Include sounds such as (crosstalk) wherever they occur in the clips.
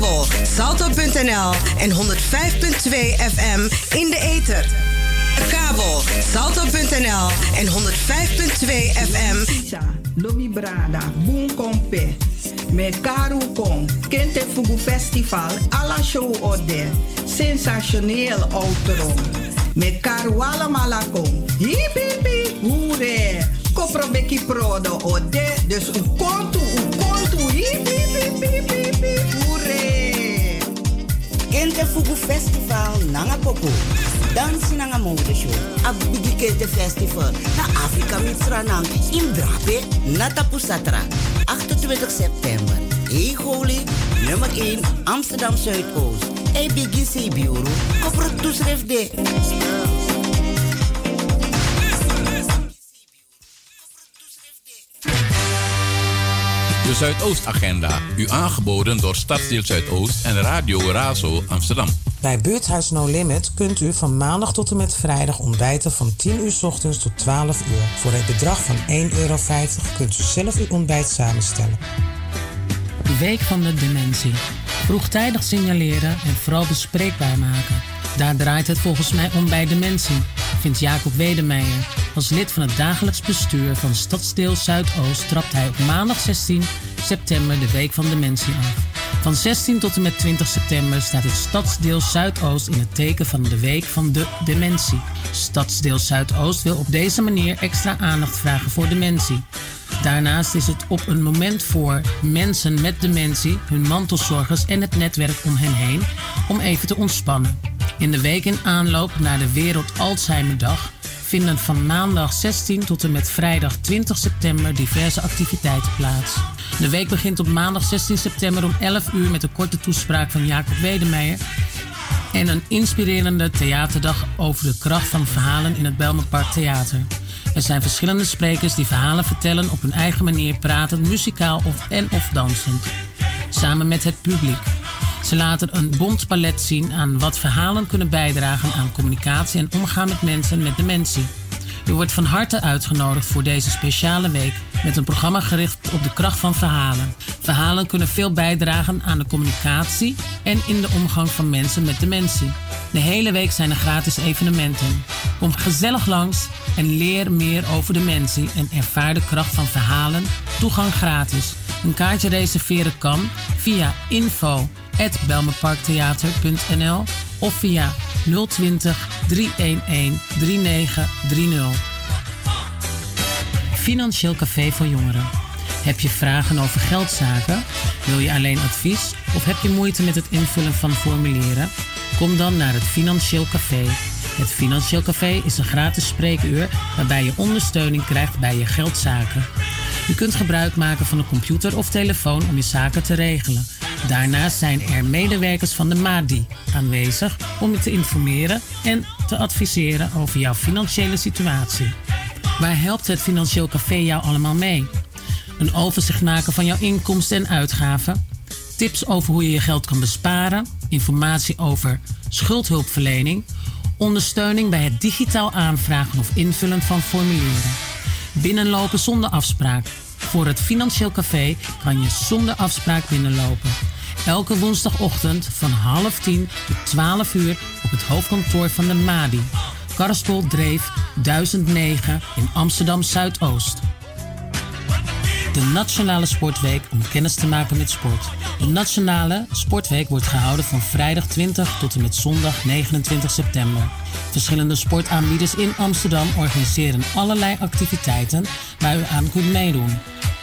kabel salto.nl en 105.2 FM in de ether. Kabel salto.nl en 105.2 FM. Lobby Brada, Boom Kompe. Me Karu Kong, Kente Fugu Festival, alla show ode. Sensationeel outro. Me Karuala Malakong. Hip hip hip, hoere. Kopro beki prodo ode. Dus u kontu, u hip, hoere. Kente Fugu Festival, nanga popo. Dans nanga mode show. A bigi Kente Festival. Na Afrika Mitsranam. In Drape. Nata Pusatra. 28 september. Holy. Nummer 1. Amsterdam Zuidoost. Biggie C-Bureau. Kopro toeschrift. De Zuidoostagenda. U aangeboden door Stadsdeel Zuidoost en Radio Razo Amsterdam. Bij Buurthuis No Limit kunt u van maandag tot en met vrijdag ontbijten van 10 uur s ochtends tot 12 uur. Voor het bedrag van 1,50 euro kunt u zelf uw ontbijt samenstellen. Week van de dementie. Vroegtijdig signaleren en vooral bespreekbaar maken. Daar draait het volgens mij om bij dementie, vindt Jacob Wedemeijer. Als lid van het dagelijks bestuur van Stadsdeel Zuidoost trapt hij op maandag 16 september de Week van Dementie af. Van 16 tot en met 20 september staat het Stadsdeel Zuidoost in het teken van de Week van de Dementie. Stadsdeel Zuidoost wil op deze manier extra aandacht vragen voor dementie. Daarnaast is het op een moment voor mensen met dementie, hun mantelzorgers en het netwerk om hen heen om even te ontspannen. In de week in aanloop naar de Wereld Alzheimerdag vinden van maandag 16 tot en met vrijdag 20 september diverse activiteiten plaats. De week begint op maandag 16 september om 11 uur met een korte toespraak van Jacob Wedemeijer en een inspirerende theaterdag over de kracht van verhalen in het Belmerpark Theater. Er zijn verschillende sprekers die verhalen vertellen op hun eigen manier, pratend, muzikaal of en of dansend. Samen met het publiek. Ze laten een bont palet zien aan wat verhalen kunnen bijdragen aan communicatie en omgaan met mensen met dementie. U wordt van harte uitgenodigd voor deze speciale week met een programma gericht op de kracht van verhalen. Verhalen kunnen veel bijdragen aan de communicatie en in de omgang van mensen met dementie. De hele week zijn er gratis evenementen. Kom gezellig langs en leer meer over dementie en ervaar de kracht van verhalen. Toegang gratis. Een kaartje reserveren kan via info@belmeparktheater.nl of via 020 311 3930. Financieel Café voor Jongeren. Heb je vragen over geldzaken? Wil je alleen advies? Of heb je moeite met het invullen van formulieren? Kom dan naar het Financieel Café. Het Financieel Café is een gratis spreekuur waarbij je ondersteuning krijgt bij je geldzaken. Je kunt gebruik maken van een computer of telefoon om je zaken te regelen. Daarnaast zijn er medewerkers van de MADI aanwezig om je te informeren en te adviseren over jouw financiële situatie. Waar helpt het Financieel Café jou allemaal mee? Een overzicht maken van jouw inkomsten en uitgaven. Tips over hoe je je geld kan besparen. Informatie over schuldhulpverlening. Ondersteuning bij het digitaal aanvragen of invullen van formulieren. Binnenlopen zonder afspraak. Voor het Financieel Café kan je zonder afspraak binnenlopen. Elke woensdagochtend van half tien tot 12 uur op het hoofdkantoor van de MADI. Karstol Dreef 1009 in Amsterdam Zuidoost. De Nationale Sportweek om kennis te maken met sport. De Nationale Sportweek wordt gehouden van vrijdag 20 tot en met zondag 29 september. Verschillende sportaanbieders in Amsterdam organiseren allerlei activiteiten waar u aan kunt meedoen.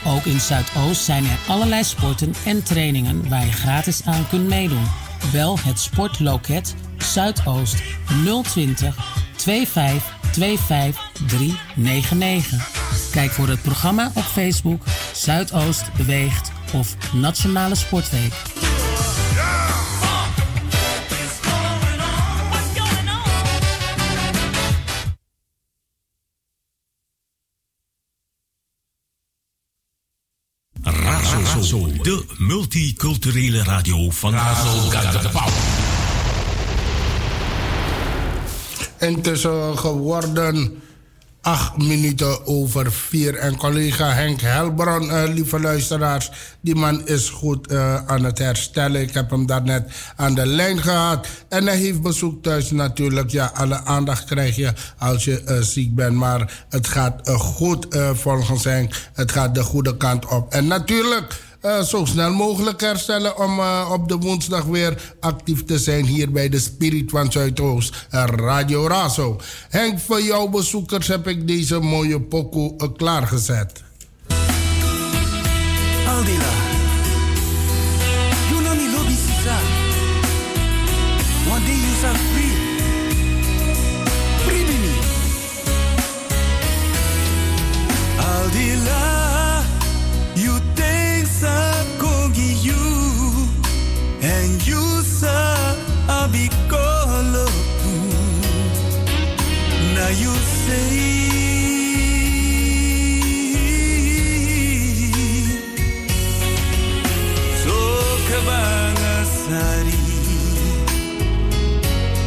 Ook in Zuidoost zijn er allerlei sporten en trainingen waar je gratis aan kunt meedoen. Bel het sportloket Zuidoost 020 25 25 399. Kijk voor het programma op Facebook Zuidoost Beweegt of Nationale Sportweek. Razo, de multiculturele radio van Razo Power. Intussen geworden acht minuten over vier. En collega Henk Helbron, uh, lieve luisteraars, die man is goed uh, aan het herstellen. Ik heb hem daarnet aan de lijn gehad. En hij heeft bezoek thuis natuurlijk. Ja, alle aandacht krijg je als je uh, ziek bent. Maar het gaat goed volgens Henk. Het gaat de goede kant op. En natuurlijk uh, zo snel mogelijk herstellen om uh, op de woensdag weer actief te zijn hier bij de Spirit van Zuidoost, uh, Radio Razo. Henk, voor jouw bezoekers heb ik deze mooie pokoe klaargezet. Aldila, abikolo na you say sari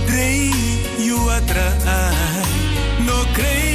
Grey you atrai no crei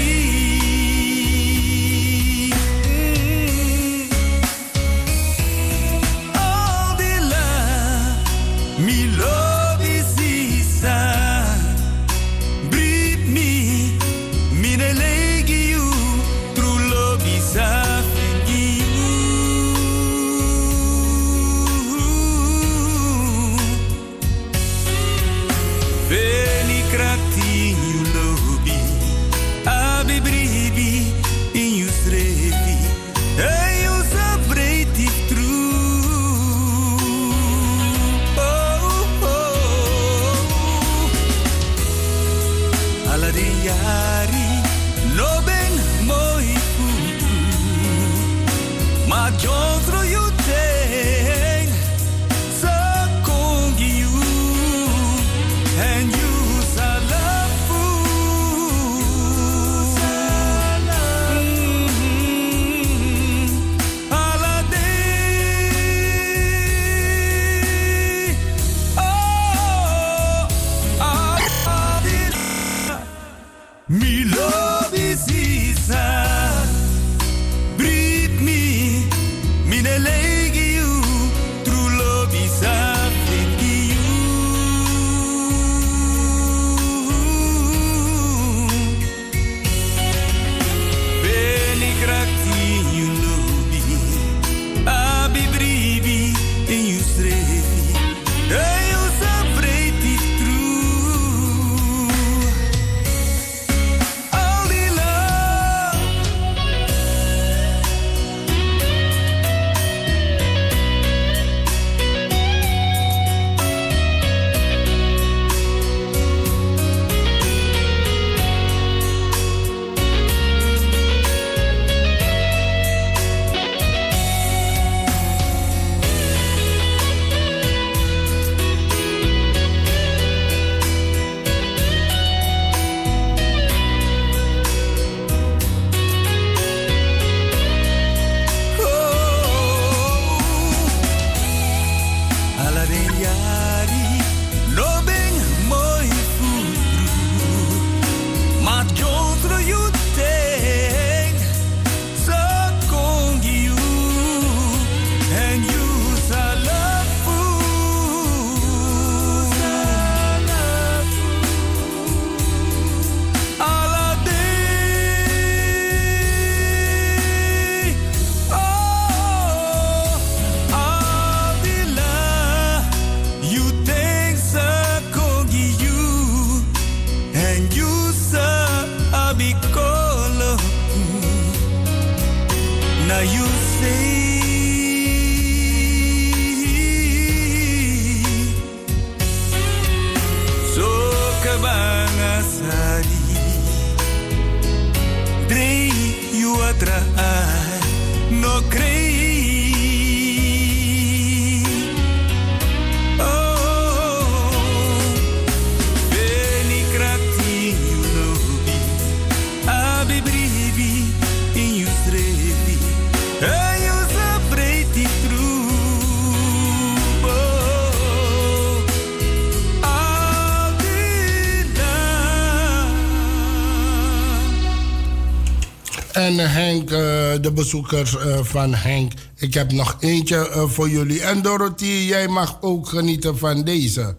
En Henk, eh, de bezoekers eh, van Henk. Ik heb nog eentje eh, voor jullie. En Dorothy, jij mag ook genieten van deze.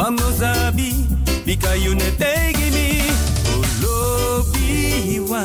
Bango zabi, bika yune tegi mi, olobi wa.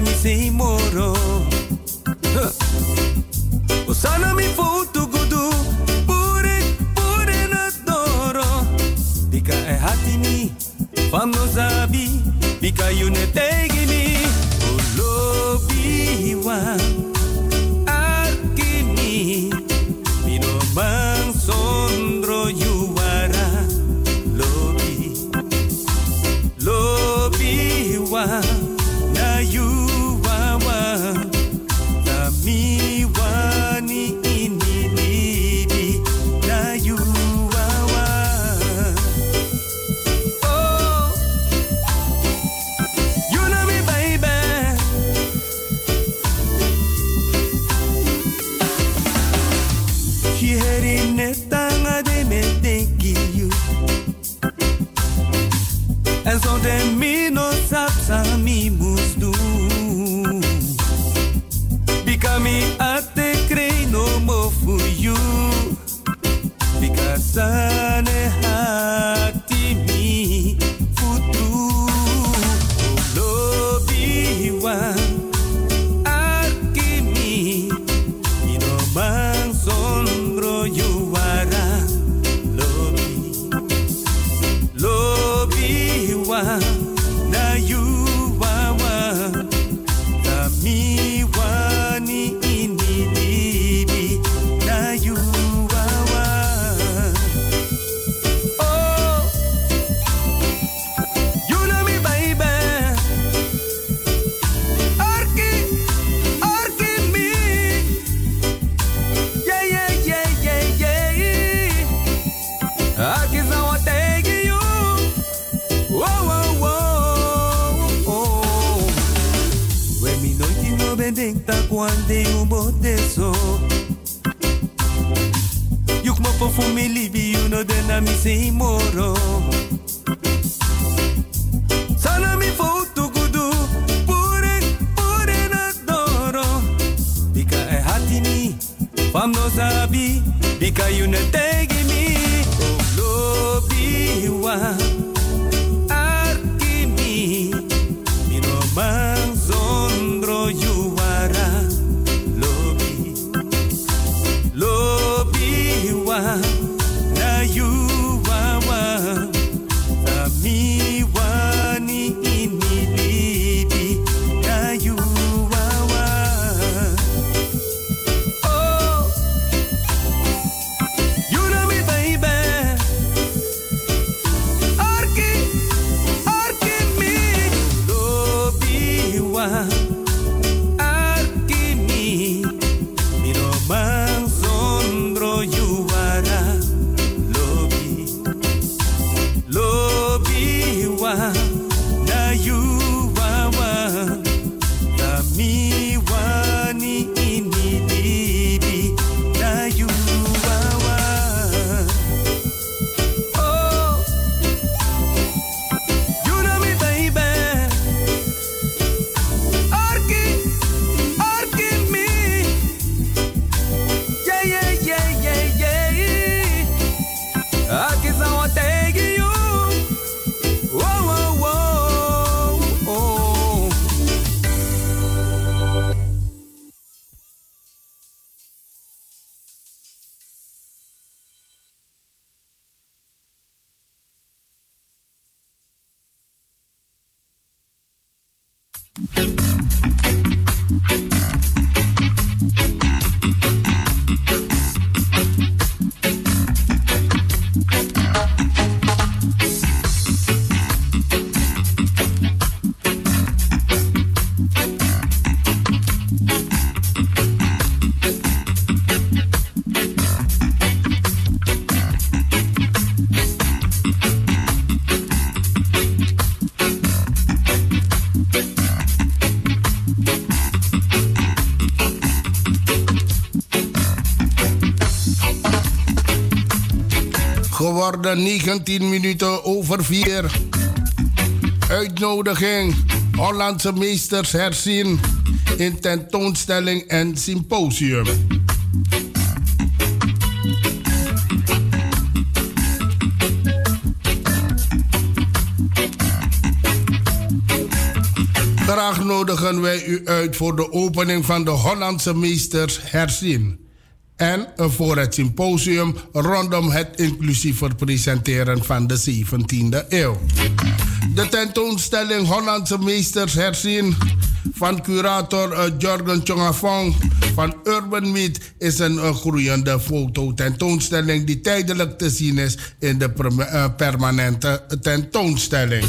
mi sei moro. Osana mi futu gudu, pure pure na doro. Dika e eh, hatini, fano zabi, bika yunete. Geworden 19 minuten over 4. Uitnodiging Hollandse meesters herzien in tentoonstelling en symposium. Graag nodigen wij u uit voor de opening van de Hollandse meesters herzien en voor het symposium rondom het inclusiever presenteren van de 17e eeuw. De tentoonstelling Hollandse Meesters herzien van curator uh, Jorgen Chongafong van Urban Meet is een uh, groeiende fototentoonstelling die tijdelijk te zien is in de uh, permanente tentoonstelling.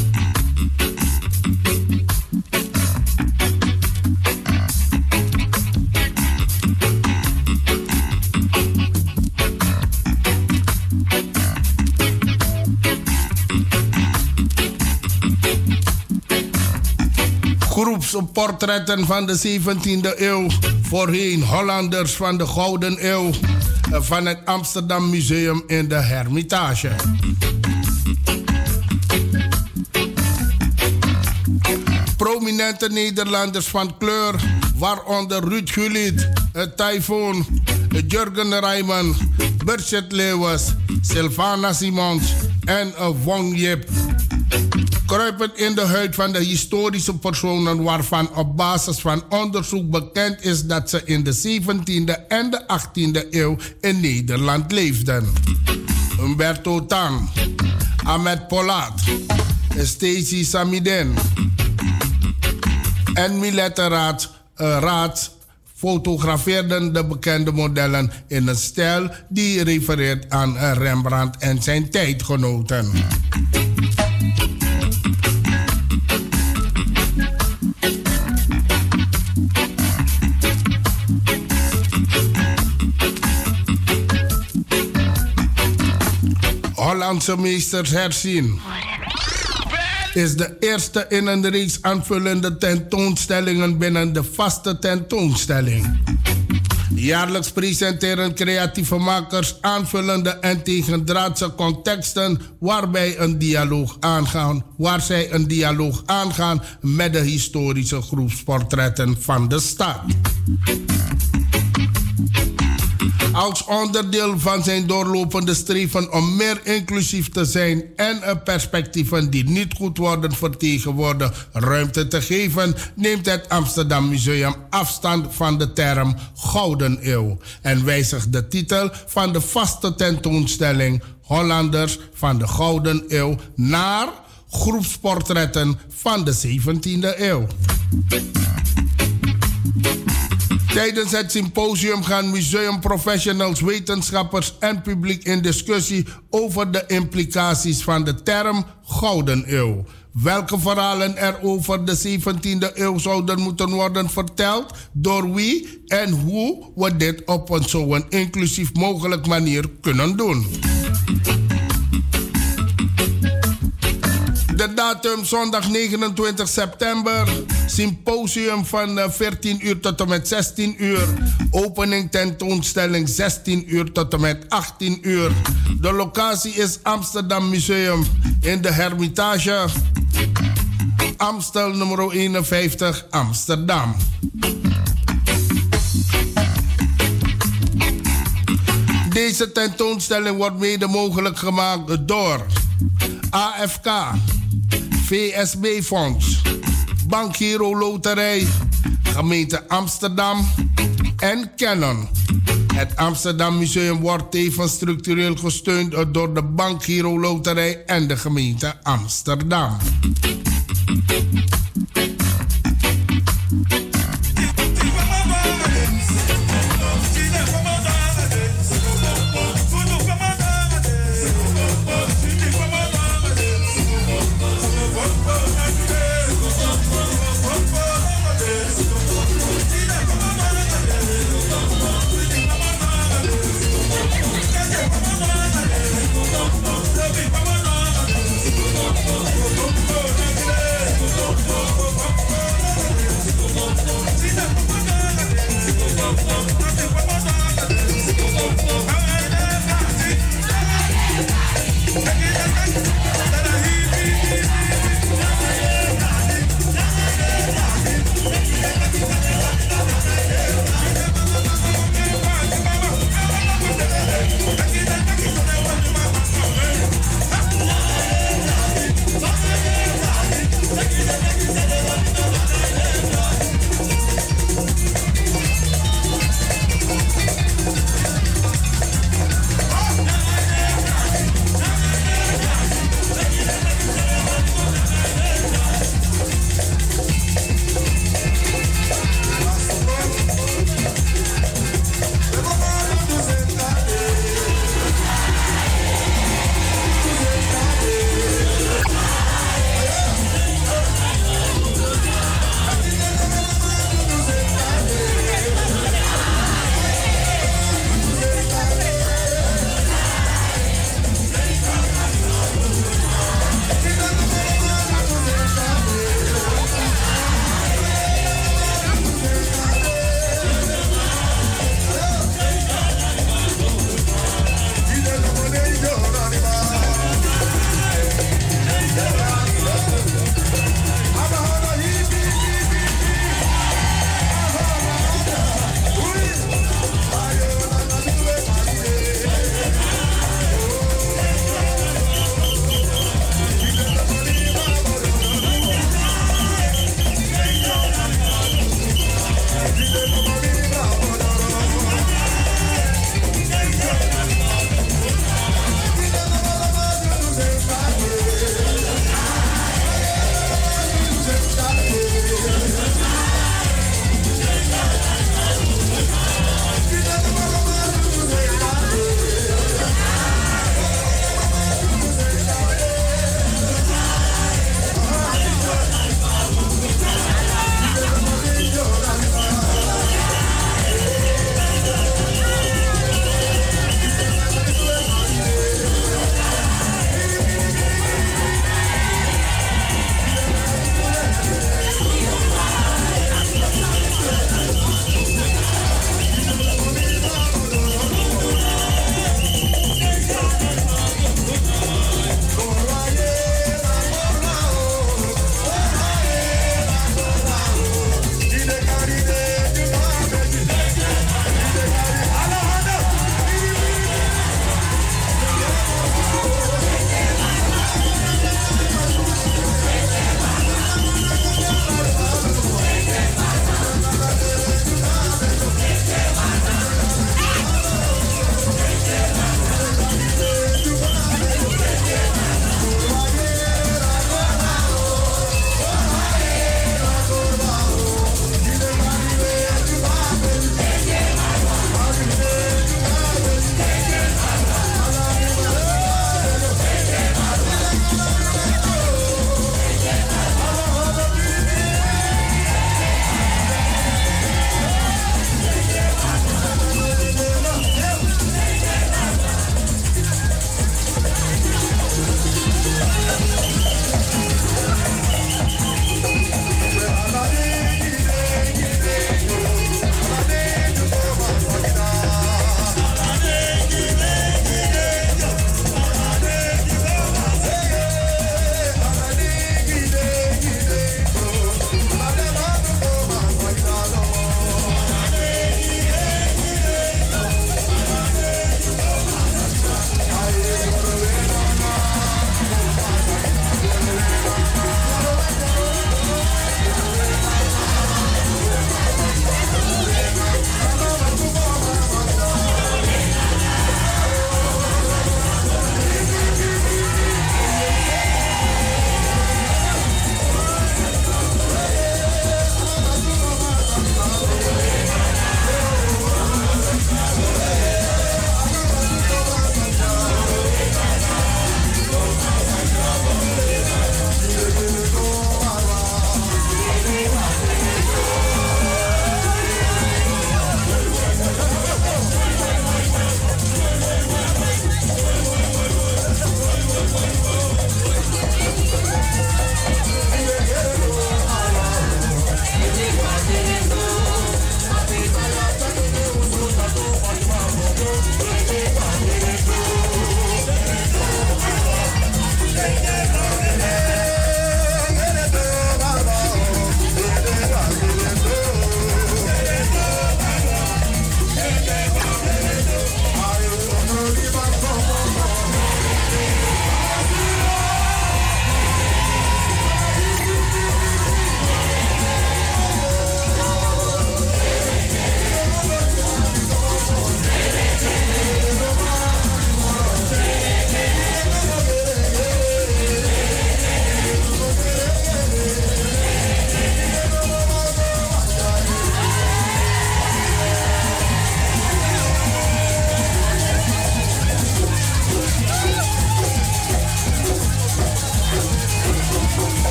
Groepsportretten van de 17e eeuw. Voorheen Hollanders van de Gouden Eeuw. Van het Amsterdam Museum in de Hermitage. Prominente Nederlanders van kleur, waaronder Ruud Gullit, Typhoon, Jurgen Rijman, Burchet Leeuwers, Sylvana Simons en Wong Jip kruipend in de huid van de historische personen waarvan op basis van onderzoek bekend is dat ze in de 17e en de 18e eeuw in Nederland leefden. Humberto Tang, Ahmed Polat, Stacy Samiden en Milette Raad, uh, Raad fotografeerden de bekende modellen in een stijl die refereert aan Rembrandt en zijn tijdgenoten. Meesters herzien. Is de eerste in een reeks aanvullende tentoonstellingen binnen de vaste tentoonstelling. Jaarlijks presenteren creatieve makers aanvullende en tegendraadse contexten waarbij een dialoog aangaan, waar zij een dialoog aangaan met de historische groepsportretten van de stad. Als onderdeel van zijn doorlopende streven om meer inclusief te zijn en perspectieven die niet goed worden vertegenwoordigd ruimte te geven, neemt het Amsterdam Museum afstand van de term Gouden Eeuw en wijzigt de titel van de vaste tentoonstelling Hollanders van de Gouden Eeuw naar groepsportretten van de 17e eeuw. Tijdens het symposium gaan museumprofessionals, wetenschappers en publiek in discussie over de implicaties van de term Gouden Eeuw. Welke verhalen er over de 17e eeuw zouden moeten worden verteld, door wie en hoe we dit op een zo'n inclusief mogelijk manier kunnen doen. De datum zondag 29 september. Symposium van 14 eh, uur tot en met 16 uur. Opening tentoonstelling 16 uur tot en met 18 uur. De locatie is Amsterdam Museum in de Hermitage. Amstel nummer 51 Amsterdam. Deze tentoonstelling wordt mede mogelijk gemaakt door AFK VSB-fonds, Bank Hero Loterij, gemeente Amsterdam en Canon. Het Amsterdam Museum wordt tevens structureel gesteund door de Bank Hero Loterij en de gemeente Amsterdam.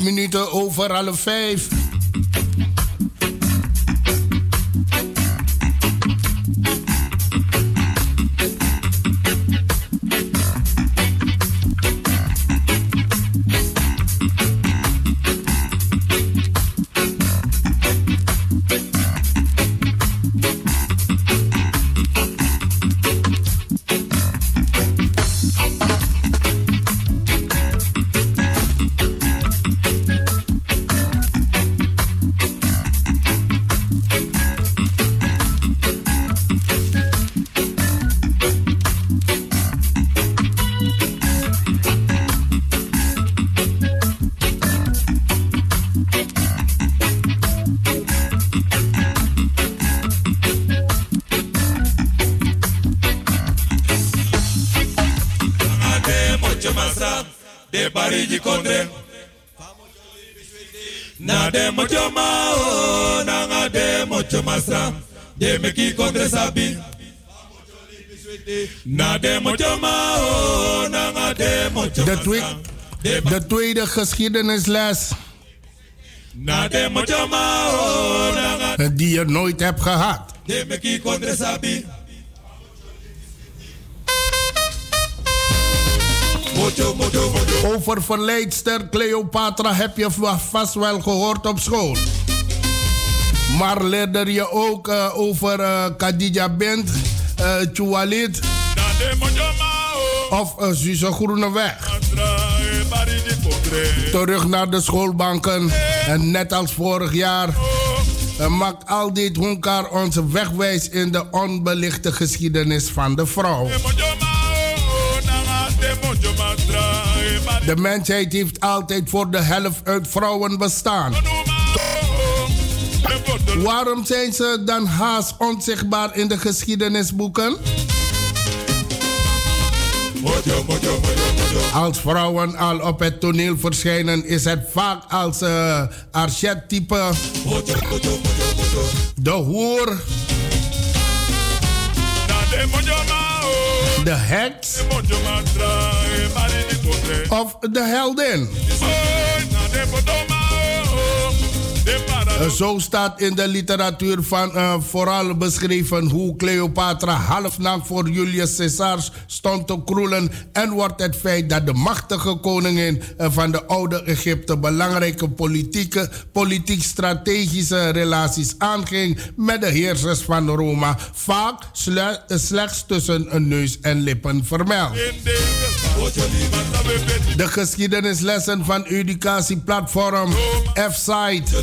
Minuten over half vijf. De, twe de tweede geschiedenisles. Die je nooit hebt gehad. Over verleidster Cleopatra heb je vast wel gehoord op school. Maar leerde je ook uh, over uh, Khadija uh, Choualit of uh, Suze Groeneweg. Terug naar de schoolbanken en net als vorig jaar maakt al dit honkar ons wegwijs in de onbelichte geschiedenis van de vrouw. De mensheid heeft altijd voor de helft uit vrouwen bestaan. Waarom zijn ze dan haast onzichtbaar in de geschiedenisboeken? Als vrouwen al op het toneel verschijnen, is het vaak als uh, archetype. De hoer. De heks. Of de heldin. Zo staat in de literatuur van uh, vooral beschreven hoe Cleopatra halfnaakt voor Julius Caesar stond te kroelen. En wordt het feit dat de machtige koningin uh, van de oude Egypte belangrijke politieke, politiek-strategische relaties aanging met de heersers van Rome, vaak sle slechts tussen een neus en lippen vermeld. De geschiedenislessen van educatieplatform F-Site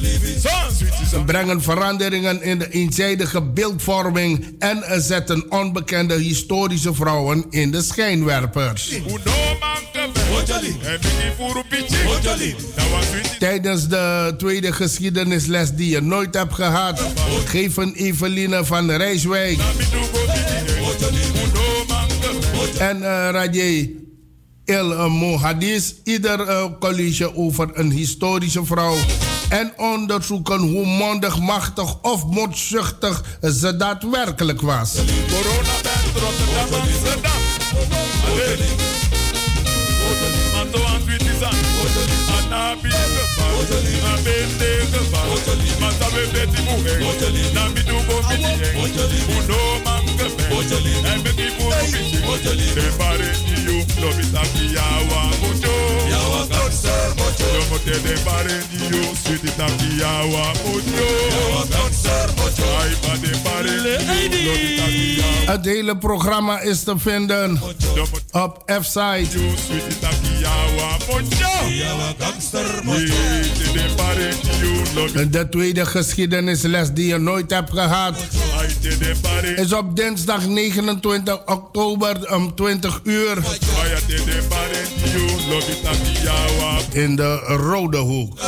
brengen veranderingen in de eenzijdige beeldvorming en zetten onbekende historische vrouwen in de schijnwerpers. Tijdens de tweede geschiedenisles die je nooit hebt gehad, geven Eveline van Rijswijk en uh, El Mohadis ieder uh, college over een historische vrouw en onderzoeken hoe mondig, machtig of moedzuchtig ze daadwerkelijk was. Corona na bende gevangen. Maar dat we beti moe, na midu bo fiti, uno manke me, en beti bo fiti, de bare niu, no bita ki yawa mojo, yawa kakse mojo, yo mote de bare niu, suti ta ki yawa mojo, het hele programma is te vinden op F-site. De tweede geschiedenisles die je nooit hebt gehad is op dinsdag 29 oktober om 20 uur in de Rode Hoek.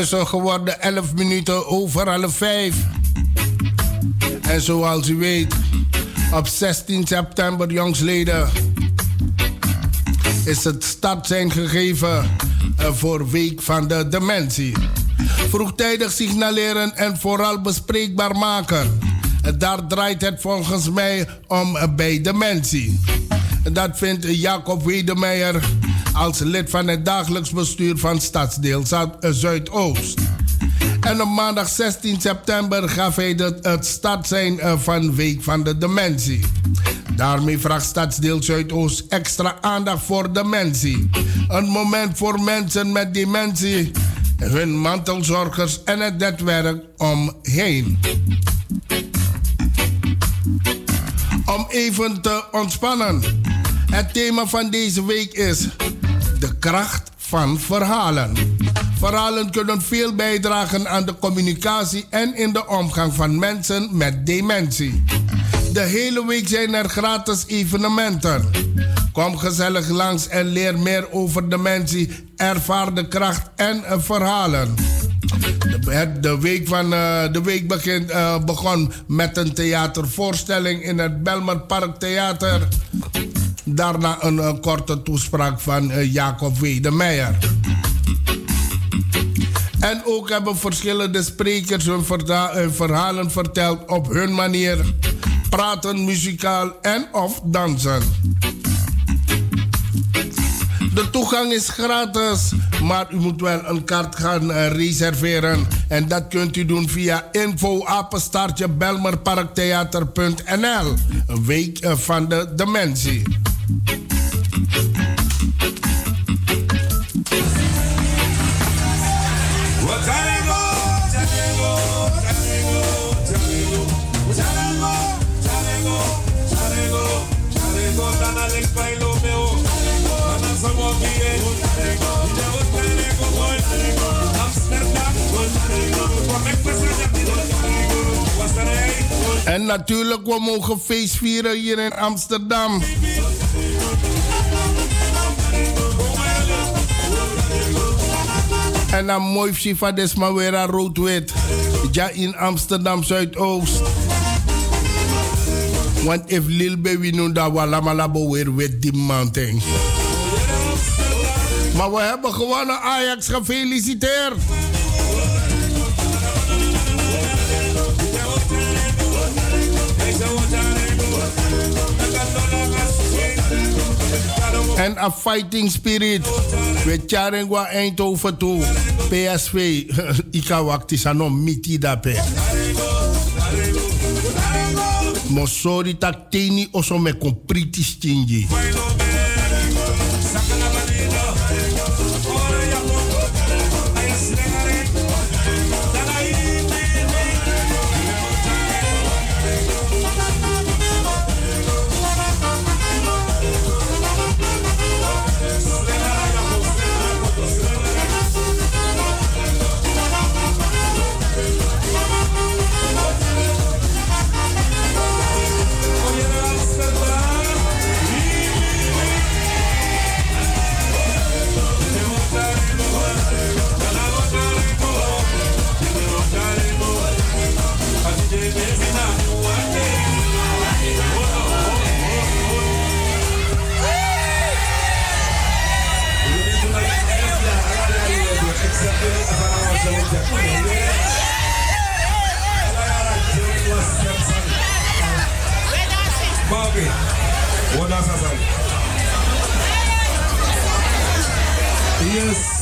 Intussen geworden 11 minuten over half 5. En zoals u weet, op 16 september, jongsleden, is het start zijn gegeven eh, voor Week van de Dementie. Vroegtijdig signaleren en vooral bespreekbaar maken. Daar draait het volgens mij om bij dementie. Dat vindt Jacob Wedemeijer als lid van het dagelijks bestuur van Stadsdeel Zuidoost. En op maandag 16 september gaf hij het start zijn eh, van Week van de Dementie. Daarmee vraagt Stadsdeel Zuidoost extra aandacht voor dementie. Een moment voor mensen met dementie, hun mantelzorgers en het netwerk omheen. Om even te ontspannen. Het thema van deze week is de kracht van verhalen. Verhalen kunnen veel bijdragen aan de communicatie en in de omgang van mensen met dementie. De hele week zijn er gratis evenementen. Kom gezellig langs en leer meer over dementie, ervaar de kracht en verhalen. De, week, van, uh, de week begint, uh, begon met een theatervoorstelling in het Belmer Park Theater. Daarna een, een korte toespraak van uh, Jacob Wedemeijer. En ook hebben verschillende sprekers hun, hun verhalen verteld op hun manier. Praten, muzikaal en of dansen. De toegang is gratis, maar u moet wel een kaart gaan reserveren. En dat kunt u doen via info belmerparktheater.nl. Een week van de dementie. En natuurlijk, we mogen feest vieren hier in Amsterdam. En dan mooi Shifa Desmawera rood-wit. Ja, in Amsterdam Zuidoost. Want if Lil Baby nu dat allemaal weer wit die mountain. Maar we hebben gewoon Ajax gefeliciteerd. En a fighting spirit. We charengwa Eindhoven toe. PSV. (laughs) Ika wakti sano miti dape. Mosori teni oso me Yes.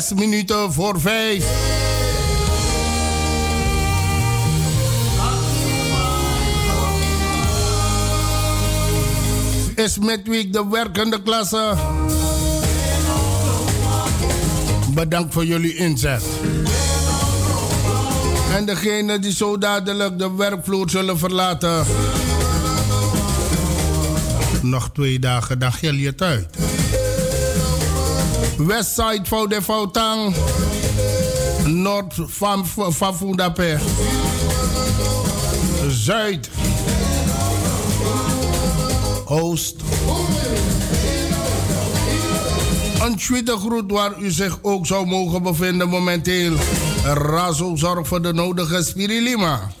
zes minuten voor vijf. Is midweek de werkende klasse. Bedankt voor jullie inzet. En degene die zo dadelijk de werkvloer zullen verlaten. Nog twee dagen, dag jullie het uit. Westside van de Foutang. Noord van Fundape. Zuid. Oost. Een tweede groet waar u zich ook zou mogen bevinden momenteel. Razo zorgt voor de nodige spirilima.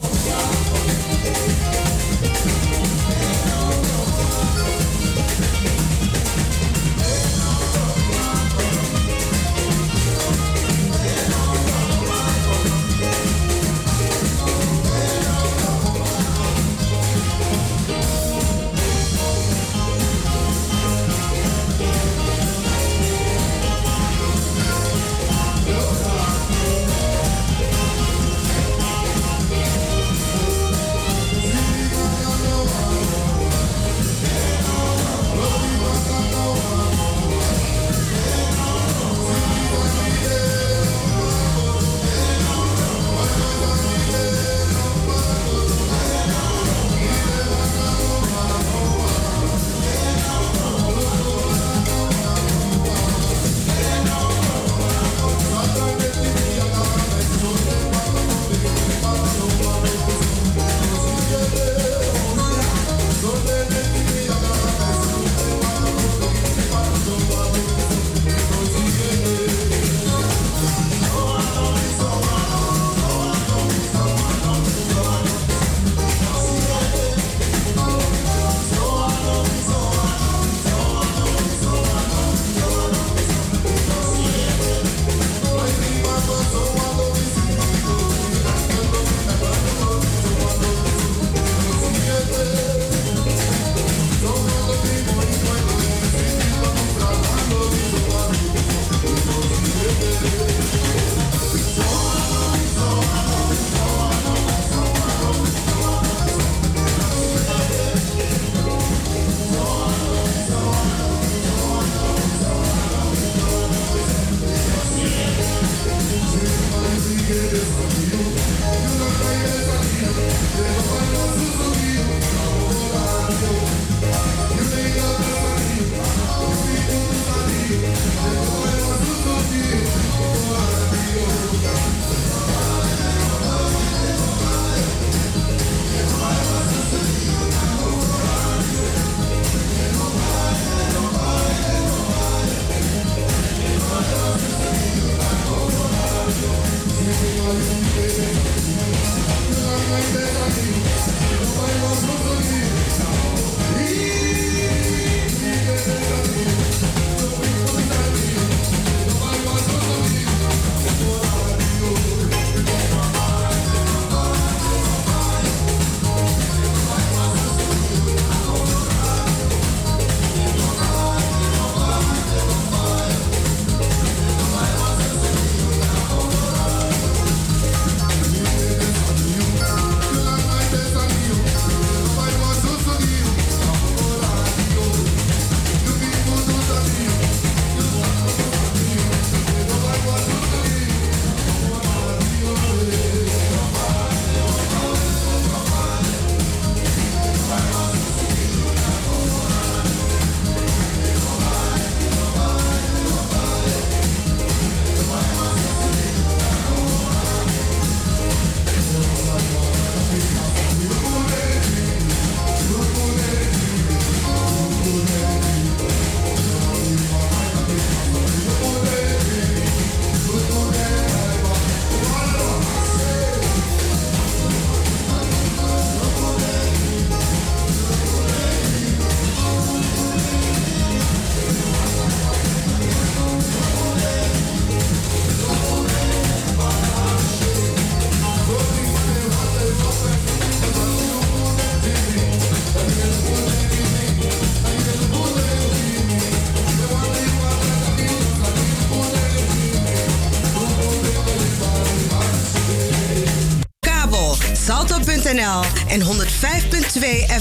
En 105.2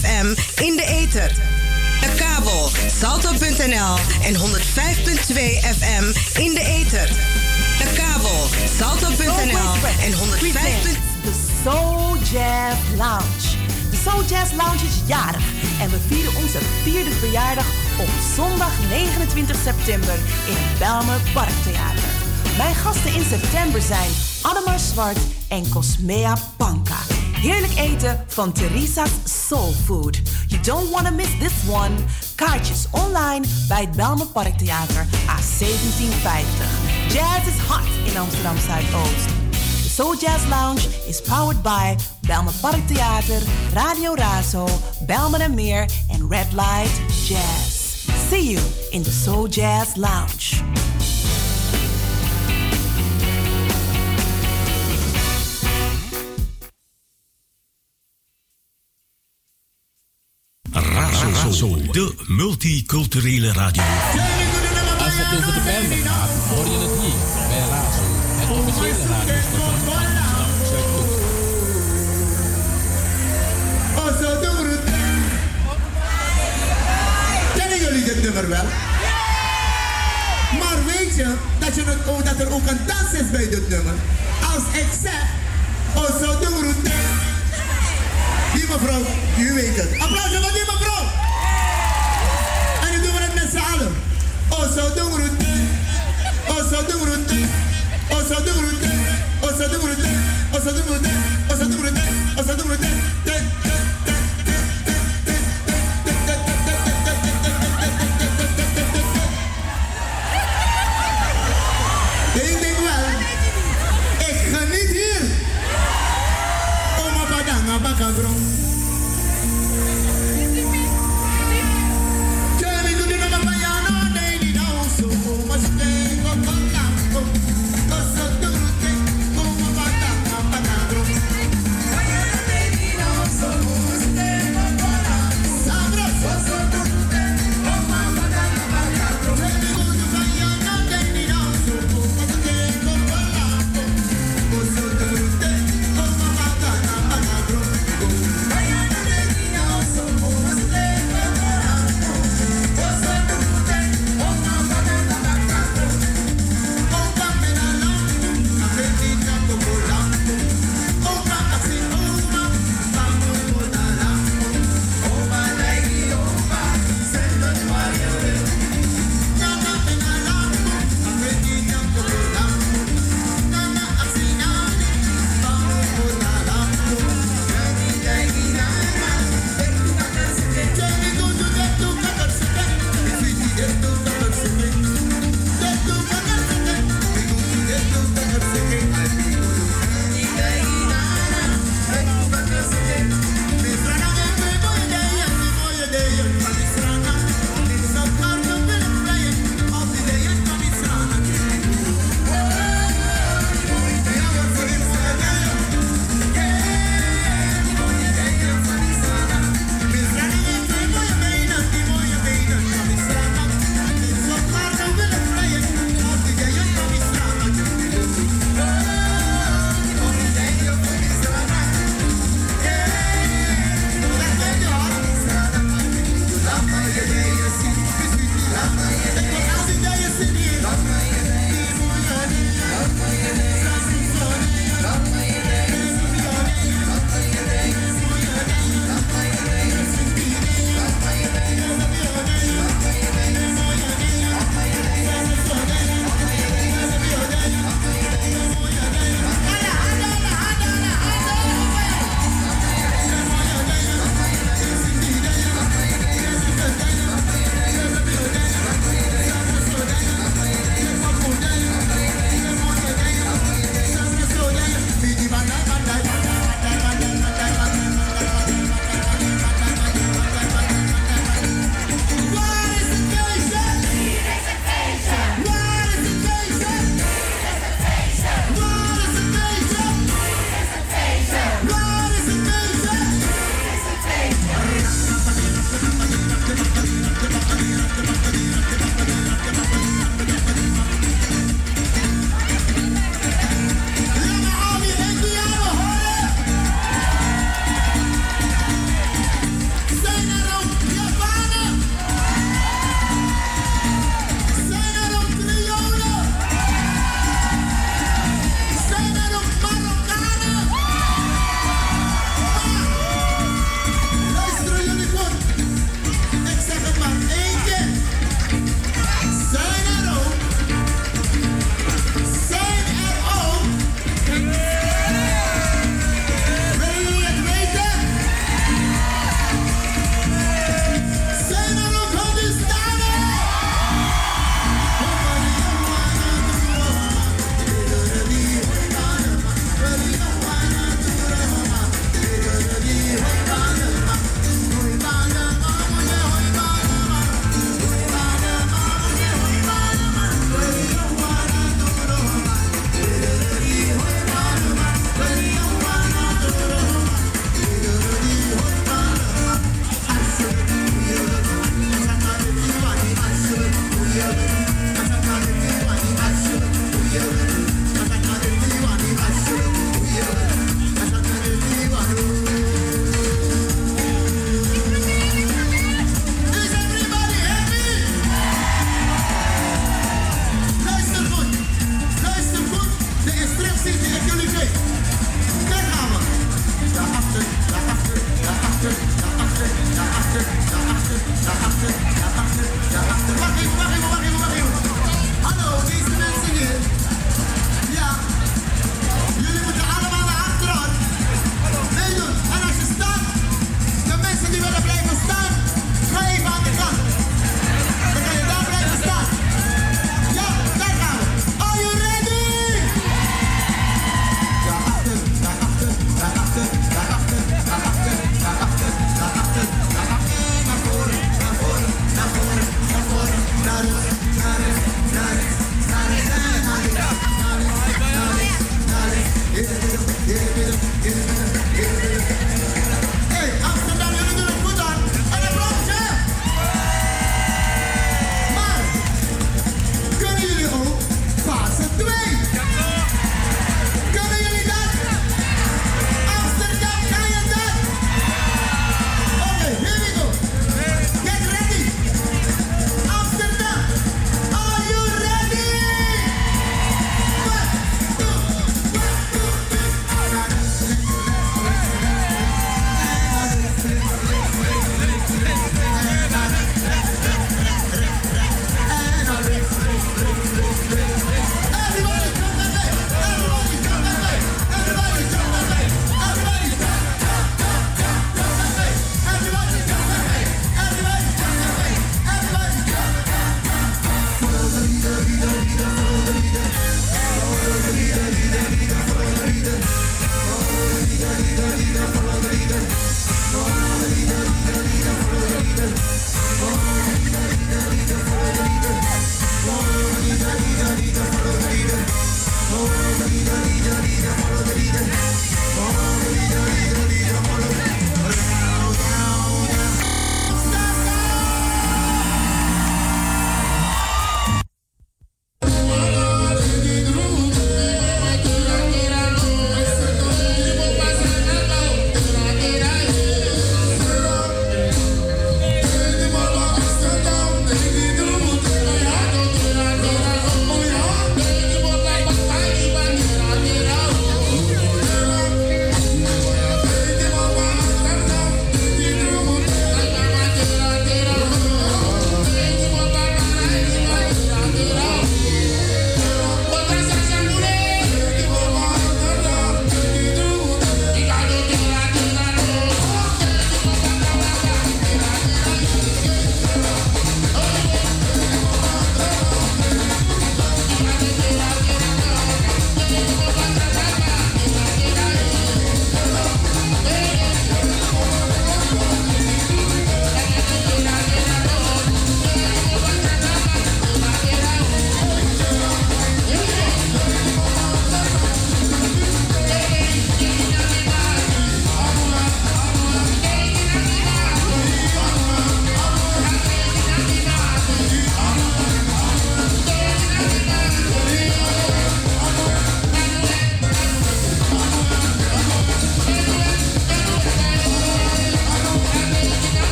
FM in de ether. De kabel salto.nl en 105.2 FM in de ether. De kabel salto.nl en 105. de Soul Jazz Lounge. De Soul Jazz Lounge is jarig en we vieren onze vierde verjaardag op zondag 29 september in het Belmer Parktheater. Mijn gasten in september zijn Annemar Zwart en Cosmea Panka. Heerlijk eten van Teresa's Soul Food. You don't want to miss this one. Kaartjes online bij het Belmer Parktheater A1750. Jazz is hot in Amsterdam Zuidoost. De Soul Jazz Lounge is powered by Belmer Parktheater, Radio Razo, Belmer en Meer en Red Light Jazz. See you in the Soul Jazz Lounge. De multiculturele radio. Als het over de gaat, hoor je het hier bij Razo, het officiële radiostation van. Kennen jullie dit nummer wel? Maar weet je dat, je dat er ook een dans is bij dit nummer? Als ik zeg, zo doen we het. Die mevrouw, u weet het. Applaus voor die mevrouw. Oh zo doen we het. Oh zo doen we het. Oh zo doen we het. Oh zo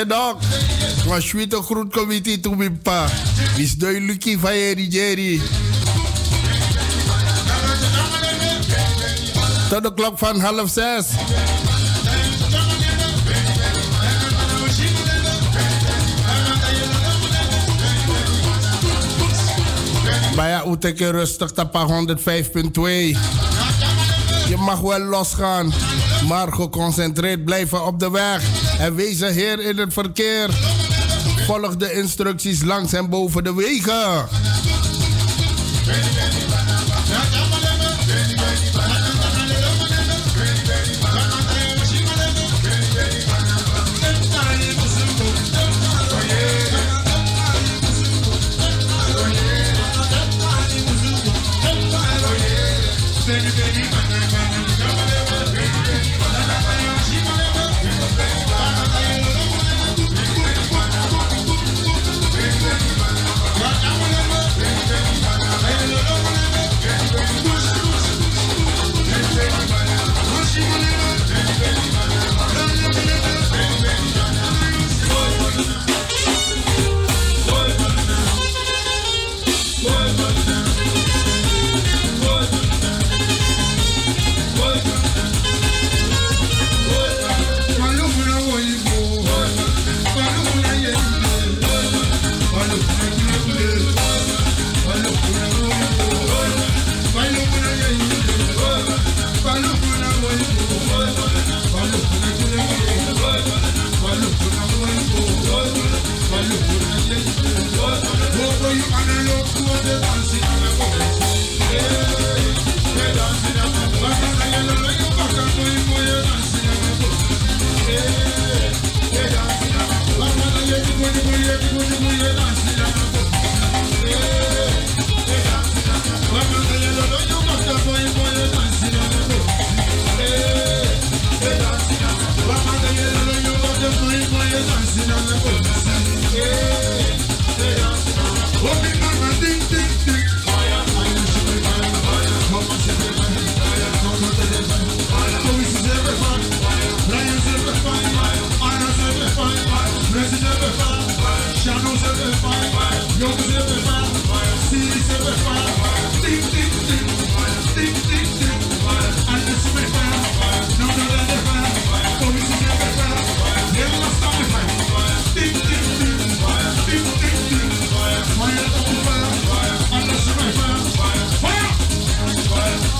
Oom Nelson dok. Was schwito groet committee to mi pa. Is lucky van Jerry Jerry. Tot de klok van half zes. Baya Uteke rustig tapa 105.2. Je mag wel losgaan, maar geconcentreerd blijven op de weg. En wees een heer in het verkeer. Volg de instructies langs en boven de wegen.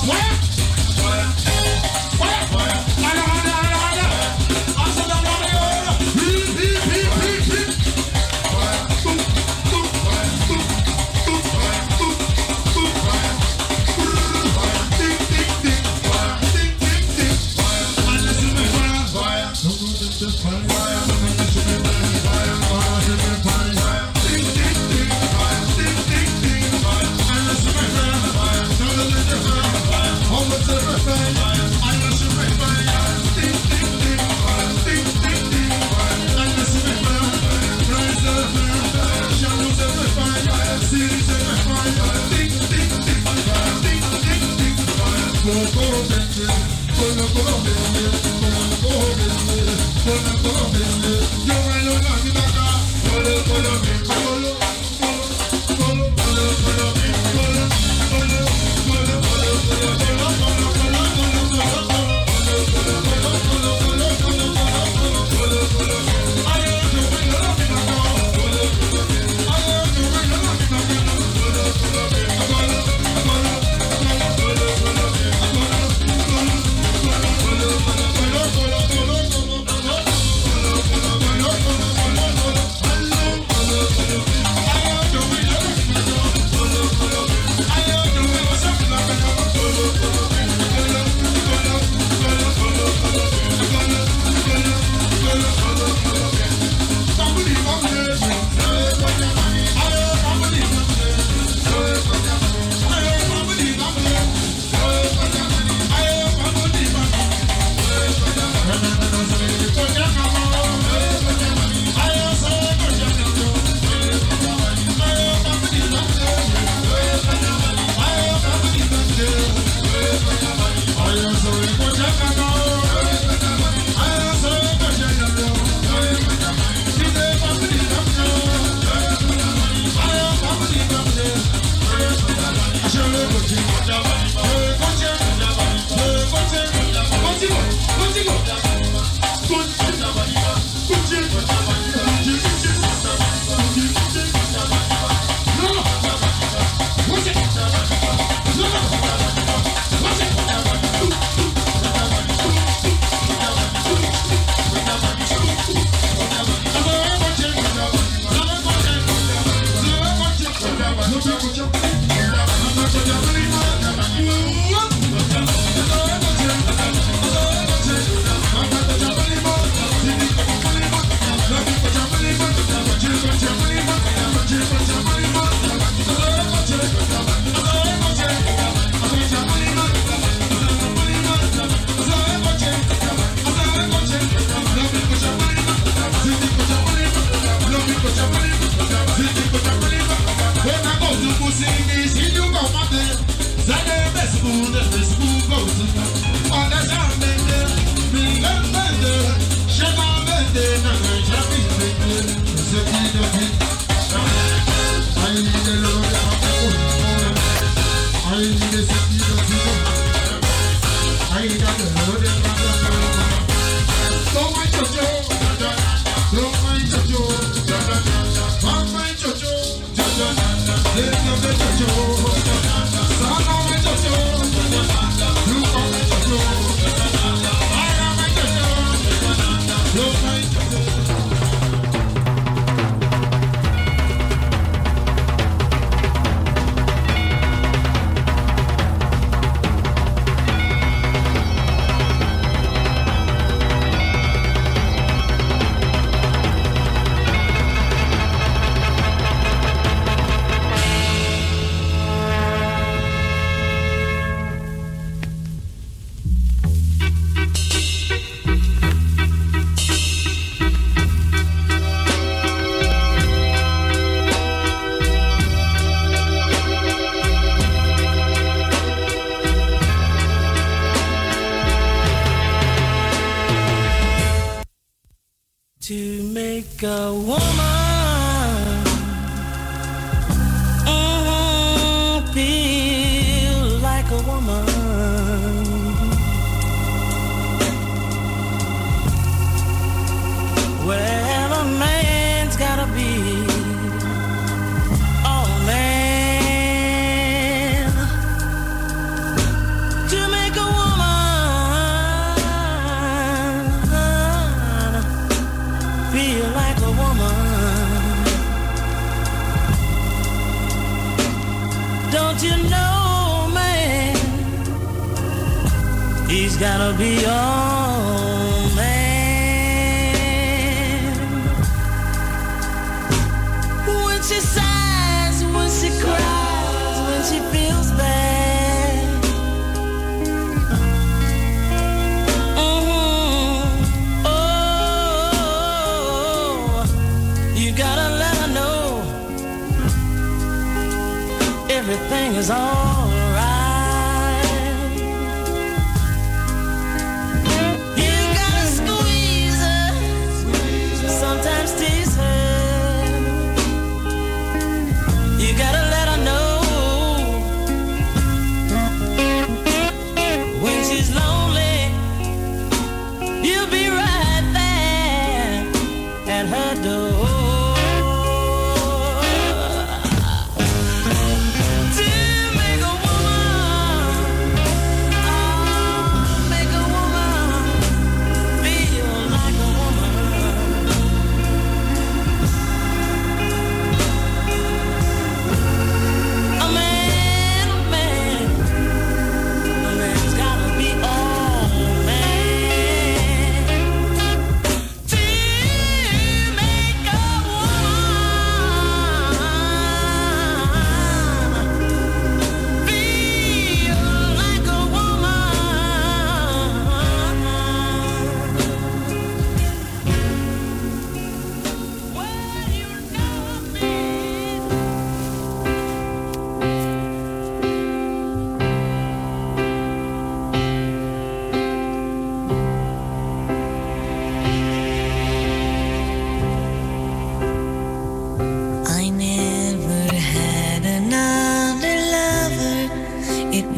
What?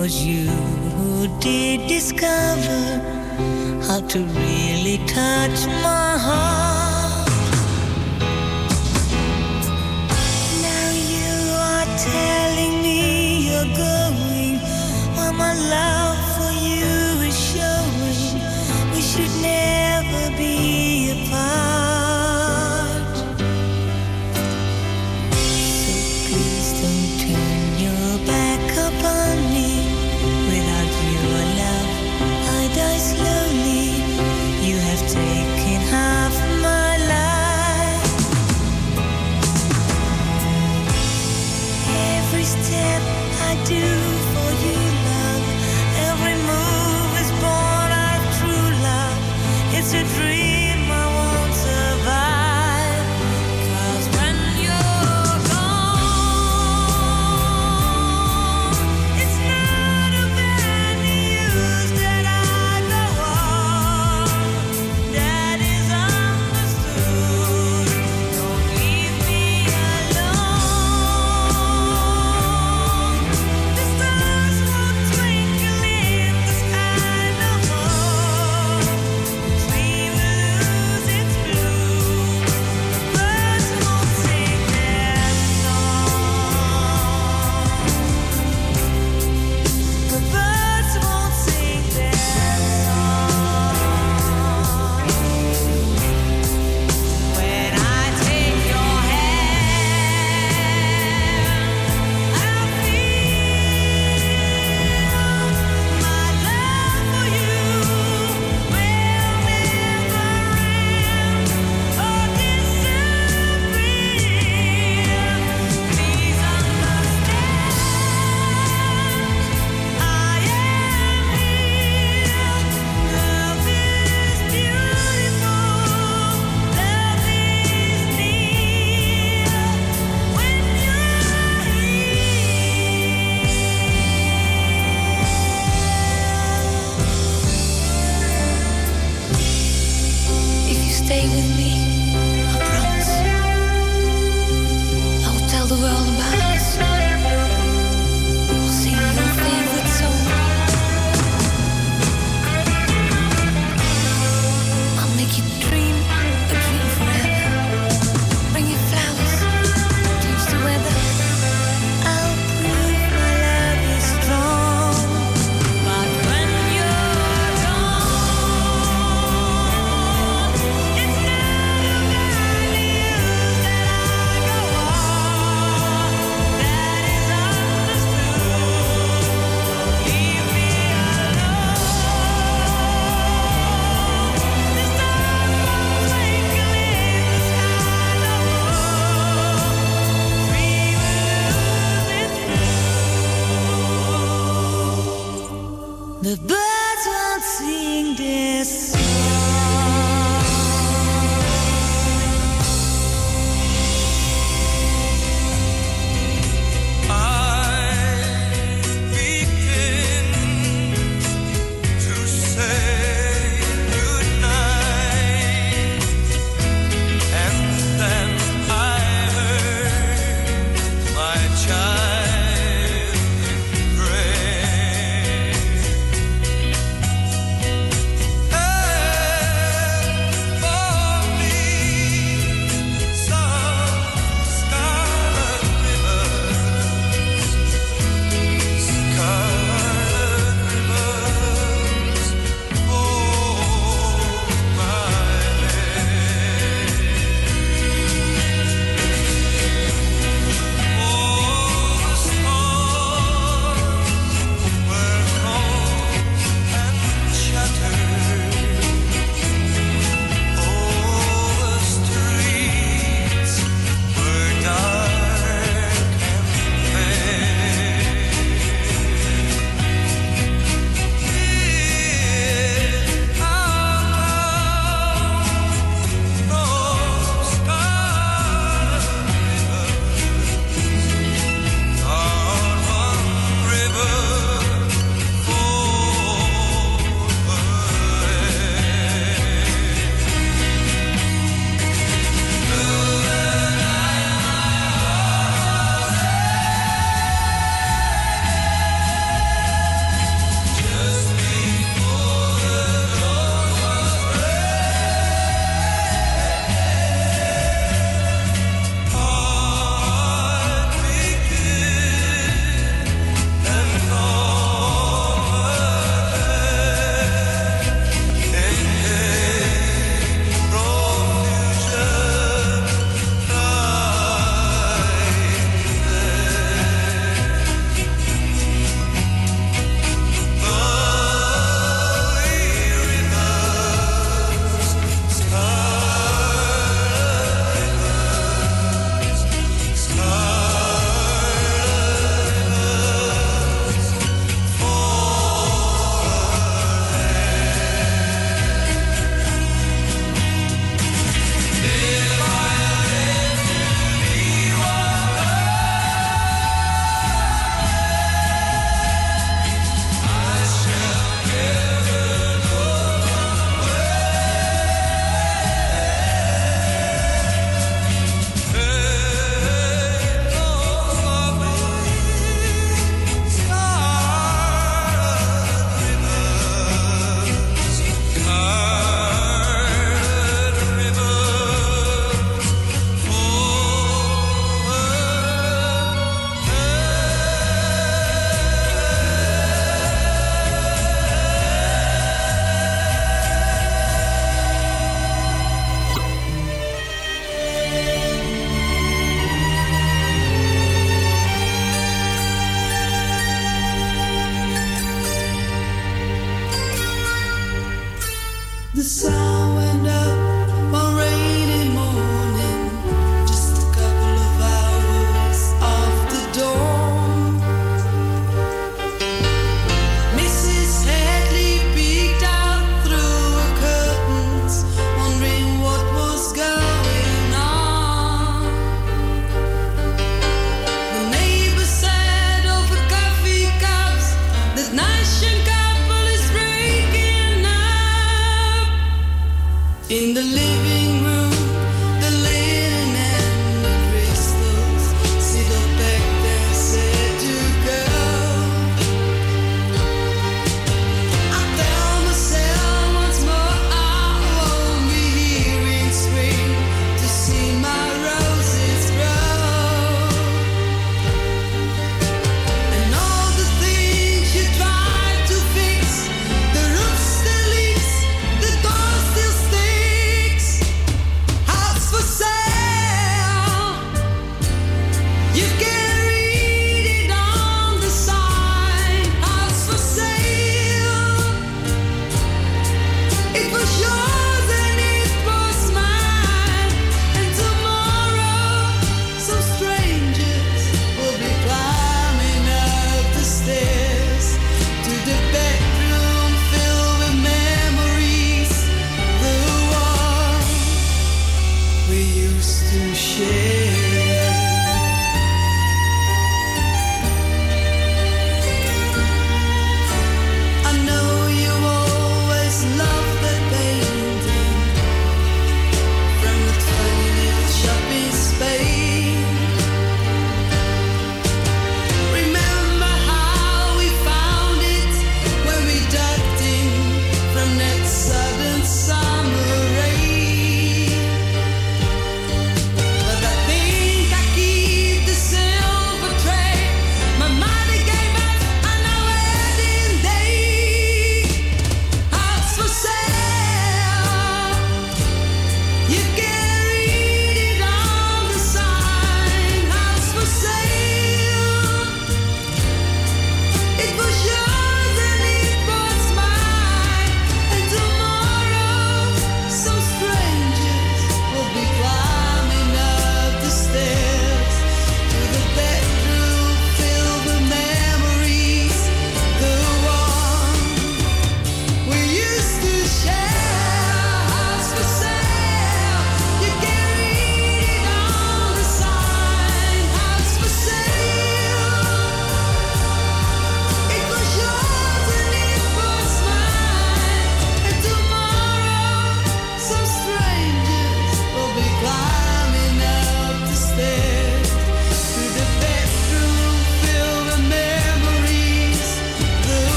was you who did discover how to really touch my heart.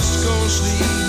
just go sleep.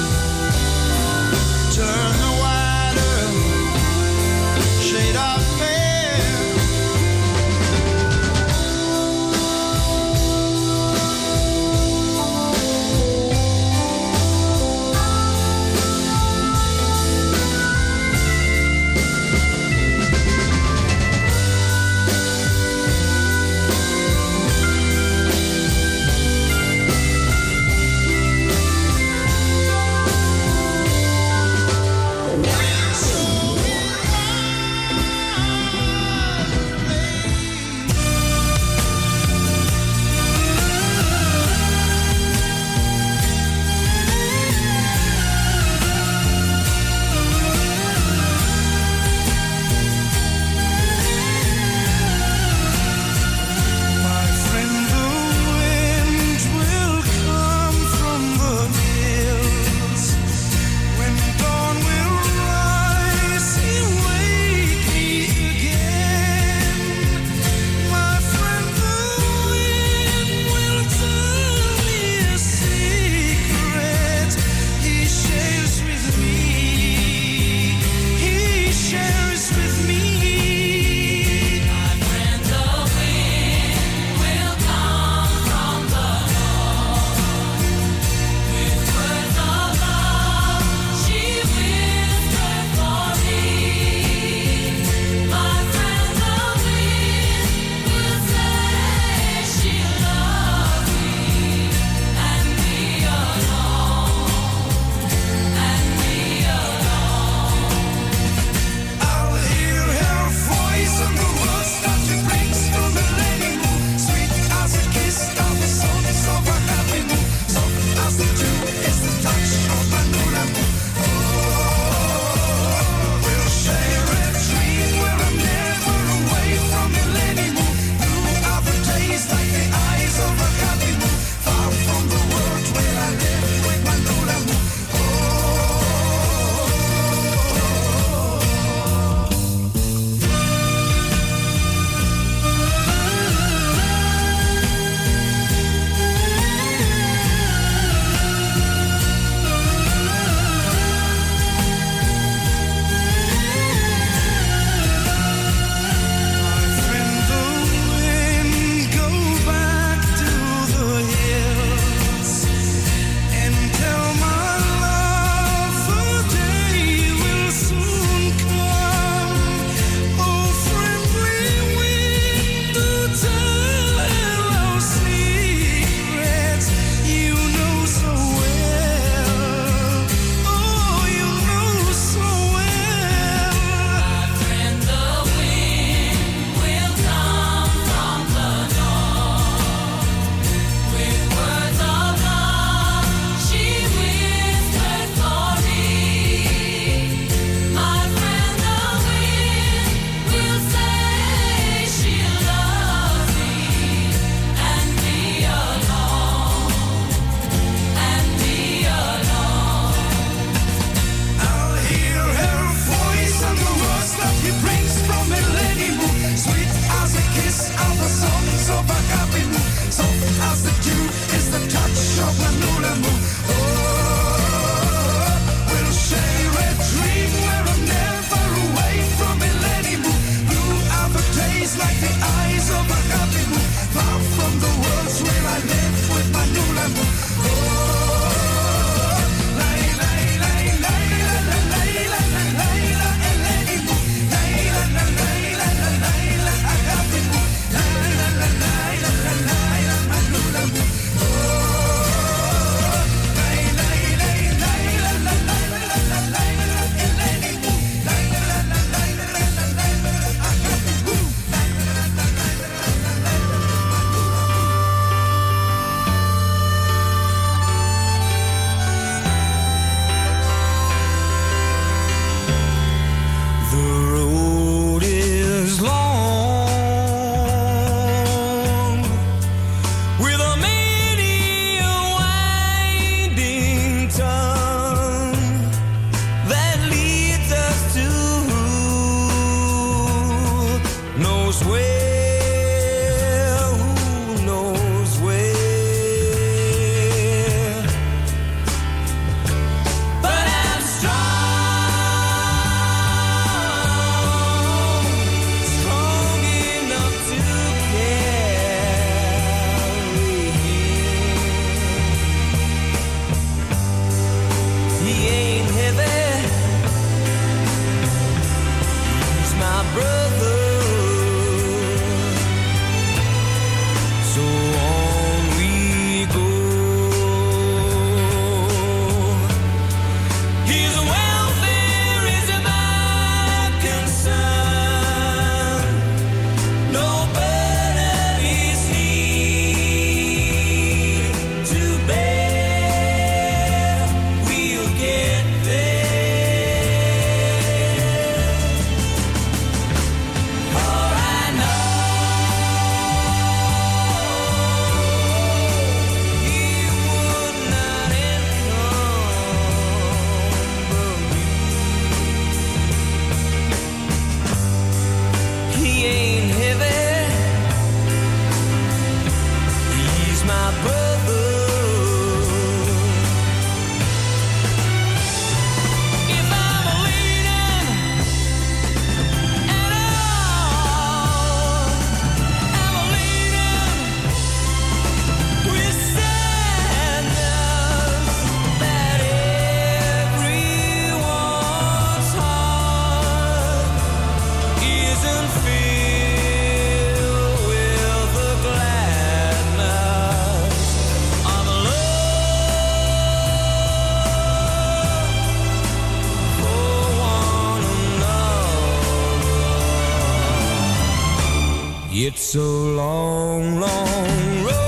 It's a long, long road.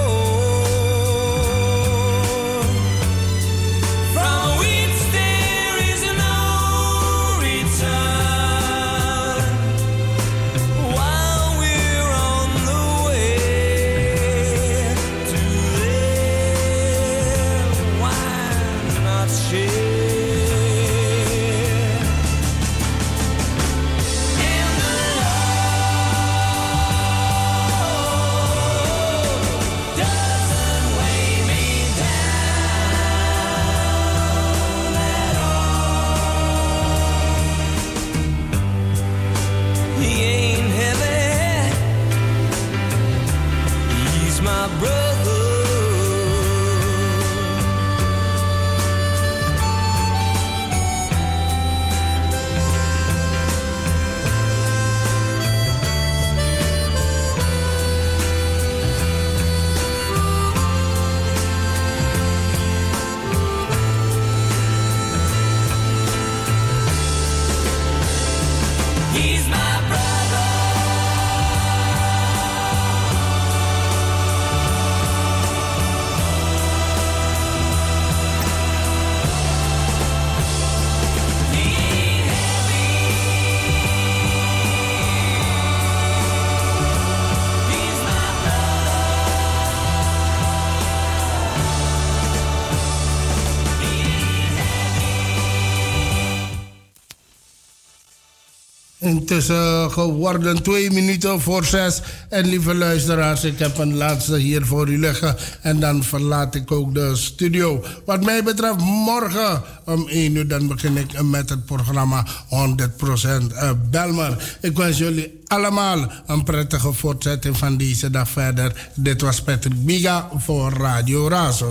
Intussen geworden twee minuten voor zes. En lieve luisteraars, ik heb een laatste hier voor u liggen. En dan verlaat ik ook de studio. Wat mij betreft, morgen om 1 uur dan begin ik met het programma 100% Belmer. Ik wens jullie allemaal een prettige voortzetting van deze dag verder. Dit was Patrick Biga voor Radio Razo.